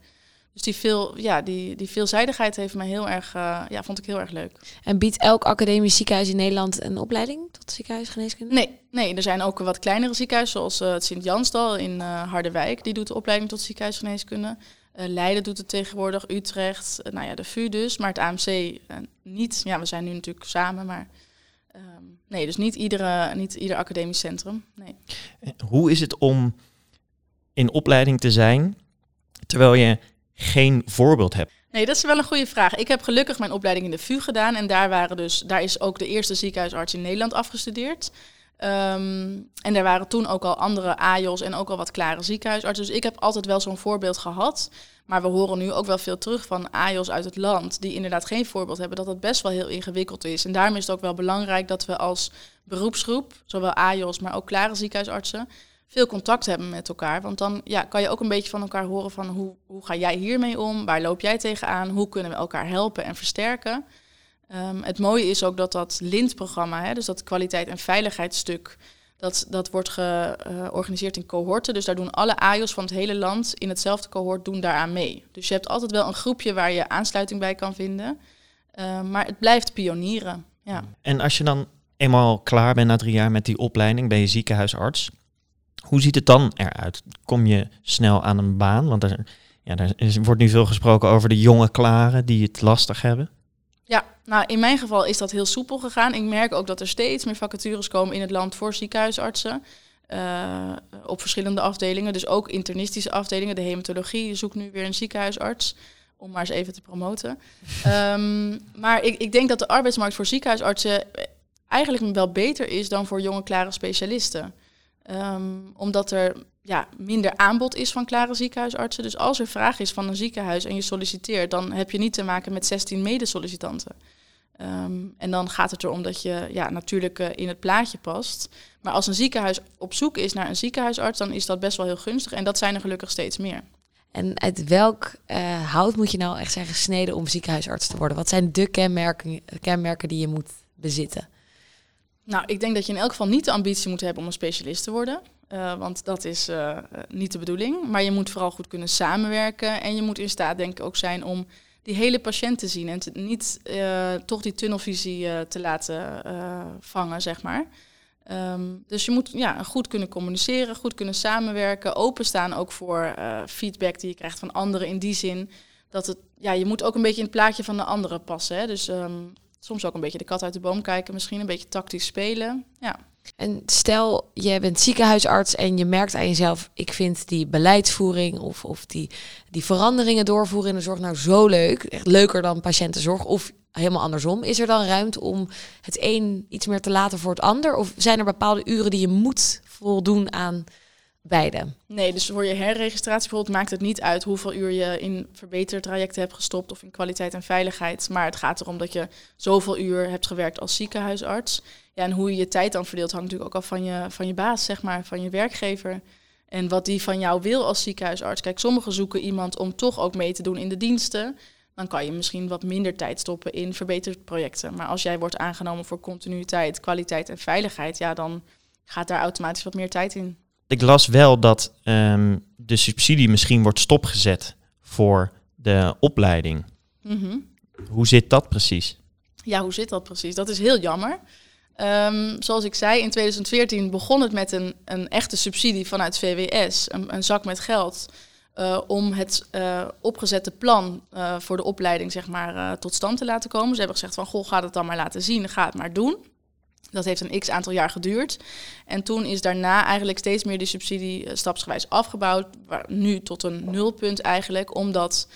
Dus die, veel, ja, die, die veelzijdigheid heeft mij heel erg, uh, ja, vond ik heel erg leuk. En biedt elk academisch ziekenhuis in Nederland een opleiding tot ziekenhuisgeneeskunde? Nee, nee er zijn ook wat kleinere ziekenhuizen, zoals uh, het Sint-Jansdal in uh, Harderwijk. Die doet de opleiding tot ziekenhuisgeneeskunde. Leiden doet het tegenwoordig, Utrecht, nou ja, de VU dus. Maar het AMC niet. Ja, we zijn nu natuurlijk samen, maar... Um, nee, dus niet, iedere, niet ieder academisch centrum. Nee. Hoe is het om in opleiding te zijn terwijl je geen voorbeeld hebt? Nee, dat is wel een goede vraag. Ik heb gelukkig mijn opleiding in de VU gedaan. En daar, waren dus, daar is ook de eerste ziekenhuisarts in Nederland afgestudeerd. Um, en er waren toen ook al andere AJOS en ook al wat klare ziekenhuisartsen. Dus ik heb altijd wel zo'n voorbeeld gehad. Maar we horen nu ook wel veel terug van AJOS uit het land... die inderdaad geen voorbeeld hebben, dat het best wel heel ingewikkeld is. En daarom is het ook wel belangrijk dat we als beroepsgroep... zowel AJOS, maar ook klare ziekenhuisartsen veel contact hebben met elkaar. Want dan ja, kan je ook een beetje van elkaar horen van hoe, hoe ga jij hiermee om? Waar loop jij tegenaan? Hoe kunnen we elkaar helpen en versterken? Um, het mooie is ook dat dat LINT-programma, dus dat kwaliteit- en veiligheidsstuk, dat, dat wordt georganiseerd in cohorten. Dus daar doen alle AJOS van het hele land in hetzelfde cohort doen daaraan mee. Dus je hebt altijd wel een groepje waar je aansluiting bij kan vinden. Uh, maar het blijft pionieren. Ja. En als je dan eenmaal klaar bent na drie jaar met die opleiding, ben je ziekenhuisarts. Hoe ziet het dan eruit? Kom je snel aan een baan? Want er, ja, er is, wordt nu veel gesproken over de jonge klaren die het lastig hebben. Ja, nou in mijn geval is dat heel soepel gegaan. Ik merk ook dat er steeds meer vacatures komen in het land voor ziekenhuisartsen. Uh, op verschillende afdelingen, dus ook internistische afdelingen. De hematologie zoekt nu weer een ziekenhuisarts, om maar eens even te promoten. um, *laughs* maar ik, ik denk dat de arbeidsmarkt voor ziekenhuisartsen eigenlijk wel beter is dan voor jonge klare specialisten. Um, omdat er ja, minder aanbod is van klare ziekenhuisartsen. Dus als er vraag is van een ziekenhuis en je solliciteert, dan heb je niet te maken met 16 medesollicitanten. Um, en dan gaat het erom dat je ja, natuurlijk uh, in het plaatje past. Maar als een ziekenhuis op zoek is naar een ziekenhuisarts, dan is dat best wel heel gunstig. En dat zijn er gelukkig steeds meer. En uit welk uh, hout moet je nou echt zijn gesneden om ziekenhuisarts te worden? Wat zijn de kenmerken, kenmerken die je moet bezitten? Nou, ik denk dat je in elk geval niet de ambitie moet hebben om een specialist te worden. Uh, want dat is uh, niet de bedoeling. Maar je moet vooral goed kunnen samenwerken. En je moet in staat, denk ik, ook zijn om die hele patiënt te zien en niet uh, toch die tunnelvisie te laten vangen, zeg maar. Um, dus je moet ja, goed kunnen communiceren, goed kunnen samenwerken, openstaan ook voor feedback die je krijgt van anderen in die zin dat het, ja, je moet ook een beetje in het plaatje van de anderen passen. Hè? Dus um, soms ook een beetje de kat uit de boom kijken, misschien een beetje tactisch spelen. Ja. En stel, je bent ziekenhuisarts en je merkt aan jezelf, ik vind die beleidsvoering of, of die, die veranderingen doorvoeren in de zorg nou zo leuk, echt leuker dan patiëntenzorg, of helemaal andersom. Is er dan ruimte om het een iets meer te laten voor het ander? Of zijn er bepaalde uren die je moet voldoen aan beide? Nee, dus voor je herregistratie bijvoorbeeld maakt het niet uit hoeveel uur je in verbetertrajecten hebt gestopt of in kwaliteit en veiligheid. Maar het gaat erom dat je zoveel uur hebt gewerkt als ziekenhuisarts. Ja, en hoe je je tijd dan verdeelt hangt natuurlijk ook af van je, van je baas, zeg maar, van je werkgever. En wat die van jou wil als ziekenhuisarts. Kijk, sommigen zoeken iemand om toch ook mee te doen in de diensten. Dan kan je misschien wat minder tijd stoppen in verbeterprojecten. Maar als jij wordt aangenomen voor continuïteit, kwaliteit en veiligheid, ja, dan gaat daar automatisch wat meer tijd in ik las wel dat um, de subsidie misschien wordt stopgezet voor de opleiding. Mm Hoe zit dat precies? Ja, hoe zit dat precies? Dat is heel jammer. Um, zoals ik zei, in 2014 begon het met een, een echte subsidie vanuit VWS, een, een zak met geld, uh, om het uh, opgezette plan uh, voor de opleiding zeg maar, tot stand te laten komen. Ze hebben gezegd van, goh, ga het dan maar laten zien, ga het maar doen. Dat heeft een x aantal jaar geduurd. En toen is daarna eigenlijk steeds meer die subsidie eh, stapsgewijs afgebouwd. Waar, nu tot een nulpunt eigenlijk, omdat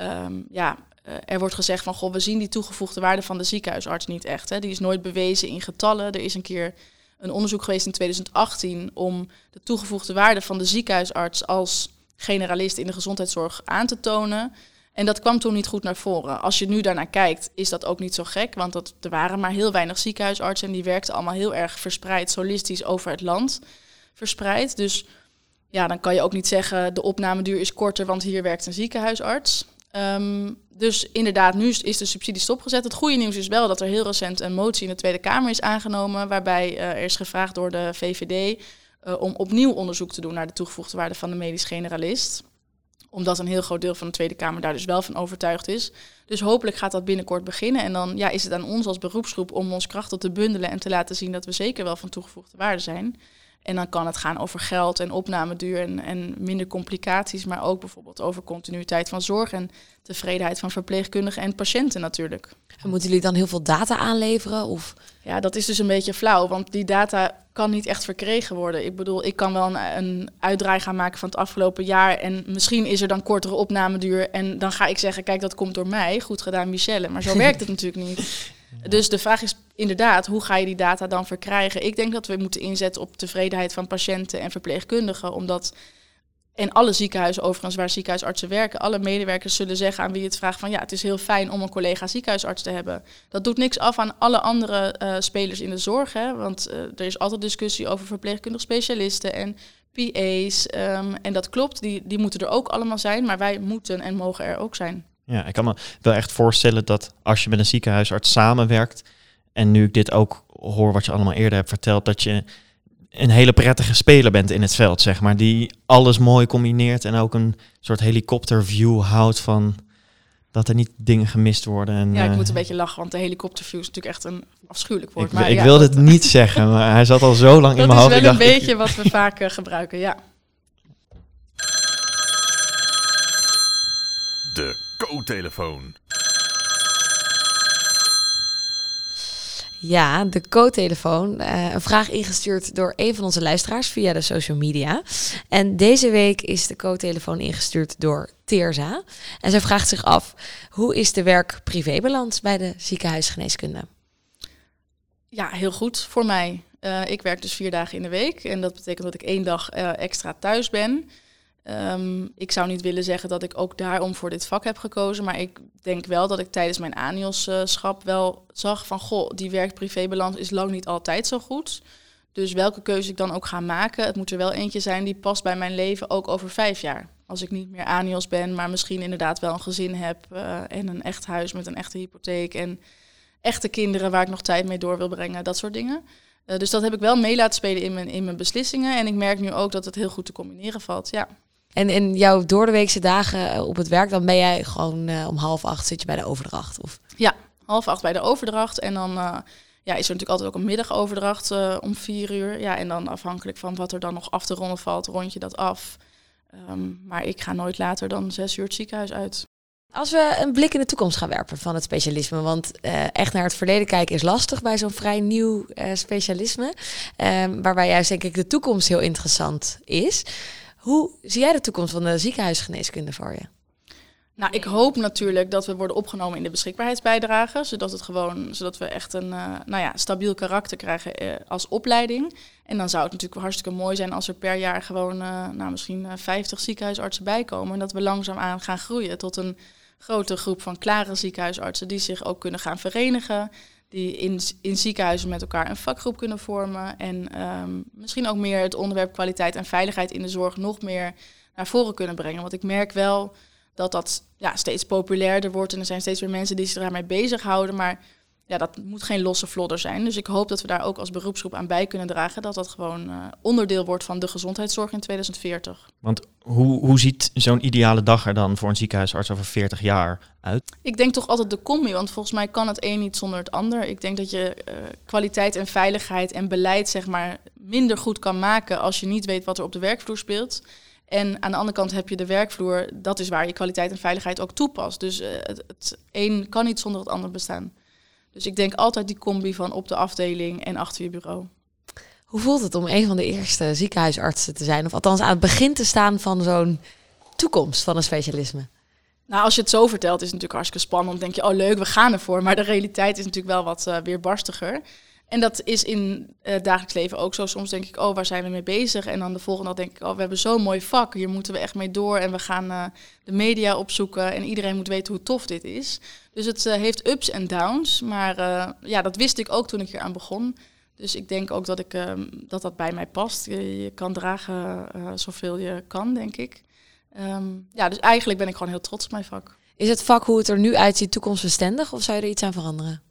um, ja, uh, er wordt gezegd van goh, we zien die toegevoegde waarde van de ziekenhuisarts niet echt. Hè. Die is nooit bewezen in getallen. Er is een keer een onderzoek geweest in 2018 om de toegevoegde waarde van de ziekenhuisarts als generalist in de gezondheidszorg aan te tonen. En dat kwam toen niet goed naar voren. Als je nu daarnaar kijkt, is dat ook niet zo gek. Want dat, er waren maar heel weinig ziekenhuisartsen. En die werkten allemaal heel erg verspreid, solistisch over het land verspreid. Dus ja, dan kan je ook niet zeggen de opnameduur is korter, want hier werkt een ziekenhuisarts. Um, dus inderdaad, nu is de subsidie stopgezet. Het goede nieuws is wel dat er heel recent een motie in de Tweede Kamer is aangenomen. Waarbij uh, er is gevraagd door de VVD uh, om opnieuw onderzoek te doen naar de toegevoegde waarde van de medisch generalist omdat een heel groot deel van de Tweede Kamer daar dus wel van overtuigd is. Dus hopelijk gaat dat binnenkort beginnen. En dan ja, is het aan ons als beroepsgroep om ons krachten te bundelen en te laten zien dat we zeker wel van toegevoegde waarde zijn. En dan kan het gaan over geld en opnameduur en, en minder complicaties, maar ook bijvoorbeeld over continuïteit van zorg en tevredenheid van verpleegkundigen en patiënten natuurlijk. En moeten jullie dan heel veel data aanleveren? Of? Ja, dat is dus een beetje flauw, want die data kan niet echt verkregen worden. Ik bedoel, ik kan wel een, een uitdraai gaan maken van het afgelopen jaar en misschien is er dan kortere opnameduur en dan ga ik zeggen, kijk, dat komt door mij. Goed gedaan, Michelle. Maar zo *laughs* werkt het natuurlijk niet. Dus de vraag is inderdaad, hoe ga je die data dan verkrijgen? Ik denk dat we moeten inzetten op tevredenheid van patiënten en verpleegkundigen, omdat en alle ziekenhuizen overigens waar ziekenhuisartsen werken, alle medewerkers zullen zeggen aan wie het vraagt van ja, het is heel fijn om een collega ziekenhuisarts te hebben. Dat doet niks af aan alle andere uh, spelers in de zorg, hè, want uh, er is altijd discussie over verpleegkundige specialisten en PA's. Ehm, en dat klopt, die, die moeten er ook allemaal zijn, maar wij moeten en mogen er ook zijn. Ja, ik kan me wel echt voorstellen dat als je met een ziekenhuisarts samenwerkt, en nu ik dit ook hoor wat je allemaal eerder hebt verteld, dat je een hele prettige speler bent in het veld, zeg maar. Die alles mooi combineert en ook een soort helikopterview houdt van dat er niet dingen gemist worden. En, ja, ik moet een beetje lachen, want de helikopterview is natuurlijk echt een afschuwelijk woord. Ik, maar ik ja, wilde het niet zeggen, maar hij zat al zo lang in mijn hoofd. Dat is wel een beetje wat we *laughs* vaak uh, gebruiken, ja. De co-telefoon. Ja, de co-telefoon. Uh, een vraag ingestuurd door een van onze luisteraars via de social media. En deze week is de co-telefoon ingestuurd door Teerza. En zij vraagt zich af, hoe is de werk-privébalans bij de ziekenhuisgeneeskunde? Ja, heel goed voor mij. Uh, ik werk dus vier dagen in de week. En dat betekent dat ik één dag uh, extra thuis ben. Um, ik zou niet willen zeggen dat ik ook daarom voor dit vak heb gekozen, maar ik denk wel dat ik tijdens mijn anios-schap wel zag van, goh, die werk-privébalans is lang niet altijd zo goed. Dus welke keuze ik dan ook ga maken, het moet er wel eentje zijn die past bij mijn leven ook over vijf jaar. Als ik niet meer anios ben, maar misschien inderdaad wel een gezin heb uh, en een echt huis met een echte hypotheek en echte kinderen waar ik nog tijd mee door wil brengen, dat soort dingen. Uh, dus dat heb ik wel mee laten spelen in mijn, in mijn beslissingen. En ik merk nu ook dat het heel goed te combineren valt. Ja. En in jouw doordeweekse dagen eh, op het werk, dan ben jij gewoon eh, om half acht zit je bij de overdracht? Of? half acht bij de overdracht. En dan eh, ja, is er natuurlijk altijd ook een middagoverdracht om vier uur. Ja, en dan afhankelijk van wat er dan nog af te ronden valt, rond je dat af. Ehm, maar ik ga nooit later dan zes uur het ziekenhuis uit. Als we een blik in de toekomst gaan werpen van het specialisme, want echt naar het verleden kijken is lastig bij zo'n vrij nieuw specialisme, Ehm, waarbij juist denk ik de toekomst heel interessant is. Hoe zie jij de toekomst van de ziekenhuisgeneeskunde voor je? Nou, ik hoop natuurlijk dat we worden opgenomen in de beschikbaarheidsbijdrage, zodat, het gewoon, zodat we echt een eh, nou ja, stabiel karakter krijgen eh, als opleiding. En dan zou het natuurlijk hartstikke mooi zijn als er per jaar gewoon eh, nou, misschien eh, 50 ziekenhuisartsen bijkomen. En dat we langzaamaan gaan groeien tot een grote groep van klare ziekenhuisartsen die zich ook kunnen gaan verenigen. Die in, in ziekenhuizen met elkaar een vakgroep kunnen vormen. En ehm, misschien ook meer het onderwerp kwaliteit en veiligheid in de zorg nog meer naar voren kunnen brengen. Want ik merk wel dat dat ja, steeds populairder wordt. En er zijn steeds meer mensen die zich daarmee bezighouden. Maar ja, dat moet geen losse vlodder zijn. Dus ik hoop dat we daar ook als beroepsgroep aan bij kunnen dragen. Dat dat gewoon eh, onderdeel wordt van de gezondheidszorg in 2040. Want hoe, hoe ziet zo'n ideale dag er dan voor een ziekenhuisarts over 40 jaar uit? Ik denk toch altijd de combi, want volgens mij kan het een niet zonder het ander. Ik denk dat je eh, kwaliteit en veiligheid en beleid zeg maar minder goed kan maken als je niet weet wat er op de werkvloer speelt. En aan de andere kant heb je de werkvloer, dat is waar je kwaliteit en veiligheid ook toepast. Dus eh, het, het een kan niet zonder het ander bestaan. Dus ik denk altijd die combi van op de afdeling en achter je bureau. Hoe voelt het om een van de eerste ziekenhuisartsen te zijn? Of althans aan het begin te staan van zo'n toekomst van een specialisme? Nou, als je het zo vertelt, is het natuurlijk hartstikke spannend. Dan denk je, oh leuk, we gaan ervoor. Maar de realiteit is natuurlijk wel wat eh, weerbarstiger. En dat is in het dagelijks leven ook zo. Soms denk ik, oh, waar zijn we mee bezig? En dan de volgende dag denk ik, oh, we hebben zo'n mooi vak. Hier moeten we echt mee door. En we gaan eh, de media opzoeken. En iedereen moet weten hoe tof dit is. Dus het eh, heeft ups en downs. Maar eh, ja, dat wist ik ook toen ik hier aan begon. Dus ik denk ook dat ik, dat, dat bij mij past. Je, kan dragen eh, zoveel je kan, denk ik. Ehm, ja, dus eigenlijk ben ik gewoon heel trots op mijn vak. Is het vak hoe het er nu uitziet toekomstbestendig of zou je er iets aan veranderen?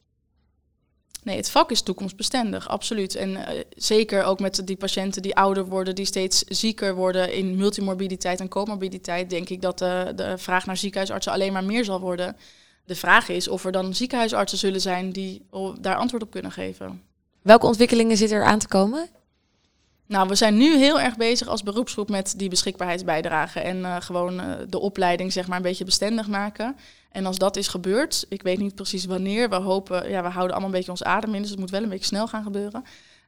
Nee, het vak is toekomstbestendig, absoluut. En eh, zeker ook met die patiënten die ouder worden, die steeds zieker worden in multimorbiditeit en comorbiditeit, denk ik dat de, de vraag naar ziekenhuisartsen alleen maar meer zal worden. De vraag is of er dan ziekenhuisartsen zullen zijn die oh, daar antwoord op kunnen geven. Welke ontwikkelingen zitten er aan te komen? Nou, we zijn nu heel erg bezig als beroepsgroep met die beschikbaarheidsbijdrage en eh, gewoon eh, de opleiding zeg maar een beetje bestendig maken. En als dat is gebeurd, ik weet niet precies wanneer, we hopen, ja, we houden allemaal een beetje ons adem in, dus het moet wel een beetje snel gaan gebeuren.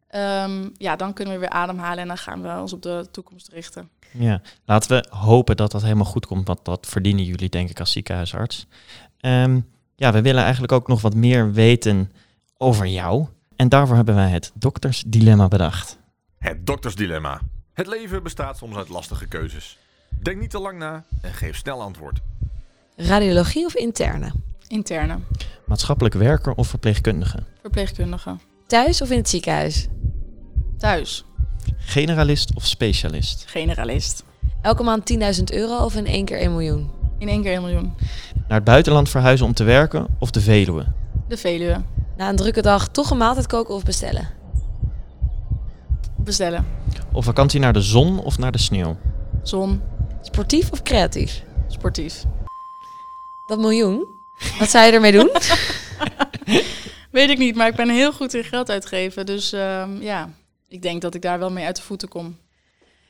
Ehm, ja, dan kunnen we weer ademhalen en dan gaan we ons op de toekomst richten. Ja, laten we hopen dat dat helemaal goed komt, want dat verdienen jullie denk ik als ziekenhuisarts. Ehm, ja, we willen eigenlijk ook nog wat meer weten over jou. En daarvoor hebben wij het doktersdilemma bedacht. Het doktersdilemma. Het leven bestaat soms uit lastige keuzes. Denk niet te lang na en geef snel antwoord. Radiologie of interne? Interne, Maatschappelijk werker of verpleegkundige? verpleegkundige, Thuis of in het ziekenhuis? thuis, Generalist of specialist? generalist. Elke maand 10.000 euro of in één keer 1 miljoen? In één keer 1 miljoen. Naar het buitenland verhuizen om te werken of de Veluwe? De Veluwe. Na een drukke dag toch een maaltijd koken of bestellen? Bestellen. Op vakantie naar de zon of naar de sneeuw? Zon. Sportief of creatief? Sportief. Dat miljoen? Wat zou je ermee doen? *laughs* Weet ik niet, maar ik ben heel goed in geld uitgeven. Dus ehm, ja, ik denk dat ik daar wel mee uit de voeten kom.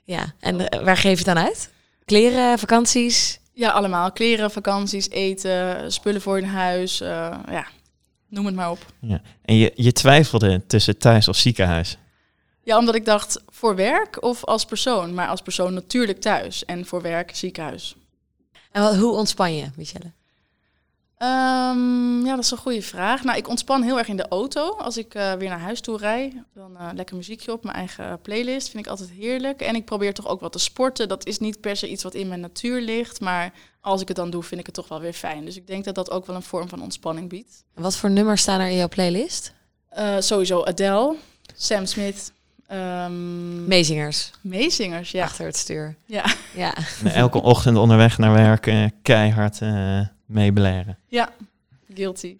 ja, en eh, waar geef je het dan uit? Kleren, vakanties? Ja, allemaal. Kleren, vakanties, eten, spullen voor in huis. eh, ja, noem het maar op. Ja. En je, je twijfelde tussen thuis of ziekenhuis. Ja, omdat ik dacht voor werk of als persoon. Maar als persoon natuurlijk thuis. En voor werk ziekenhuis. En wat, hoe ontspan je, Michelle? Ehm, ja, dat is een goede vraag. Nou, ik ontspan heel erg in de auto. Als ik eh, weer naar huis toe rij, dan eh, lekker muziekje op, mijn eigen playlist. Vind ik altijd heerlijk. En ik probeer toch ook wat te sporten. Dat is niet per se iets wat in mijn natuur ligt. Maar als ik het dan doe, vind ik het toch wel weer fijn. Dus ik denk dat dat ook wel een vorm van ontspanning biedt. Wat voor nummers staan er in jouw playlist? Eh, sowieso Adele, Sam Smith, ehm Meezingers, meezingers. Ja. achter het stuur. Ja. Ja. Elke ochtend onderweg naar werk eh, keihard eh meebeleren. ja, guilty.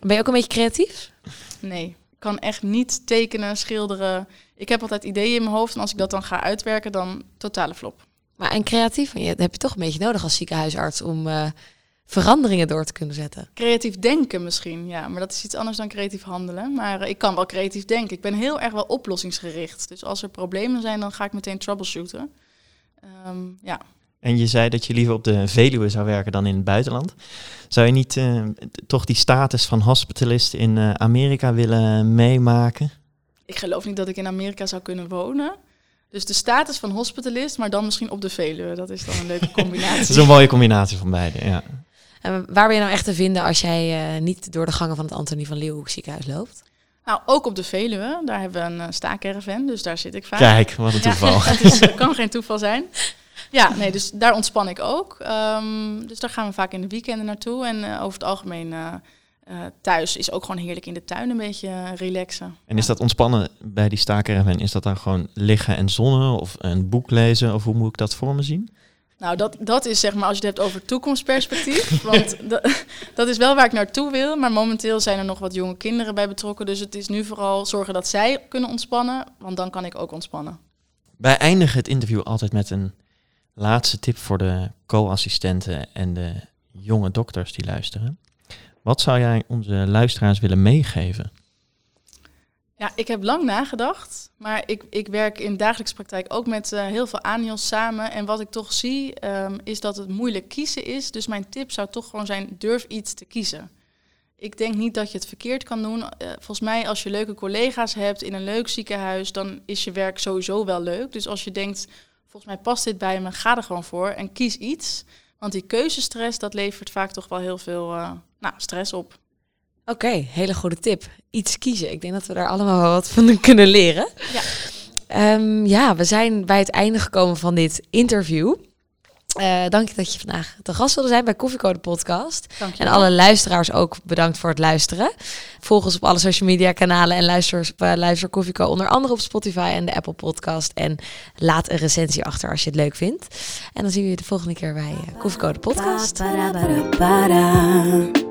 Ben je ook een beetje creatief? Nee, ik kan echt niet tekenen, schilderen. Ik heb altijd ideeën in mijn hoofd en als ik dat dan ga uitwerken, dan totale flop. Maar en creatief, je, heb je toch een beetje nodig als ziekenhuisarts om uh, veranderingen door te kunnen zetten. Creatief denken misschien, ja. Maar dat is iets anders dan creatief handelen. Maar uh, ik kan wel creatief denken. Ik ben heel erg wel oplossingsgericht. Dus als er problemen zijn, dan ga ik meteen troubleshooten. Um, ja. En je zei dat je liever op de Veluwe zou werken dan in het buitenland. Zou je niet uh, toch die status van hospitalist in uh, Amerika willen meemaken? Ik geloof niet dat ik in Amerika zou kunnen wonen. Dus de status van hospitalist, maar dan misschien op de Veluwe. Dat is dan een leuke *laughs* combinatie. dat is een mooie combinatie van beide, ja. En waar ben je nou echt te vinden als jij uh, niet door de gangen van het Antonie van Leeuwenhoek ziekenhuis loopt? Nou, ook op de Veluwe. Daar hebben we een uh, staakerven, dus daar zit ik vaak. Kijk, wat een toeval. Ja, *laughs* het is, uh, kan geen toeval zijn. Ja, nee, dus daar ontspan ik ook. Um, dus daar gaan we vaak in de weekenden naartoe. En uh, over het algemeen uh, uh, thuis is ook gewoon heerlijk in de tuin een beetje relaxen. En is dat ontspannen bij die staakerven? Is dat dan gewoon liggen en zonnen of een boek lezen? Of hoe moet ik dat voor me zien? Nou, dat, dat is zeg maar als je het hebt over toekomstperspectief. *laughs* want dat, dat is wel waar ik naartoe wil. Maar momenteel zijn er nog wat jonge kinderen bij betrokken. Dus het is nu vooral zorgen dat zij kunnen ontspannen. Want dan kan ik ook ontspannen. Wij eindigen het interview altijd met een laatste tip voor de co-assistenten en de jonge dokters die luisteren. Wat zou jij onze luisteraars willen meegeven? Ja, ik heb lang nagedacht, maar ik, ik werk in dagelijkse praktijk ook met uh, heel veel ANIOS samen. En wat ik toch zie, um, is dat het moeilijk kiezen is. Dus mijn tip zou toch gewoon zijn, durf iets te kiezen. Ik denk niet dat je het verkeerd kan doen. Uh, volgens mij, als je leuke collega's hebt in een leuk ziekenhuis, dan is je werk sowieso wel leuk. Dus als je denkt, volgens mij past dit bij me, ga er gewoon voor en kies iets. Want die keuzestress, dat levert vaak toch wel heel veel uh, nou, stress op. Oké, okay, hele goede tip. Iets kiezen. Ik denk dat we daar allemaal wel wat van *laughs* kunnen leren. Ja. Um, ja, we zijn bij het einde gekomen van dit interview. Uh, dank je dat je vandaag te gast wilde zijn bij Koffiecode Podcast. En alle luisteraars ook bedankt voor het luisteren. Volg ons op alle social media kanalen en luister, uh, luister Koffiecode onder andere op Spotify en de Apple Podcast. En laat een recensie achter als je het leuk vindt. En dan zien we je de volgende keer bij uh, Koffiecode Podcast. Ba, ba, ba,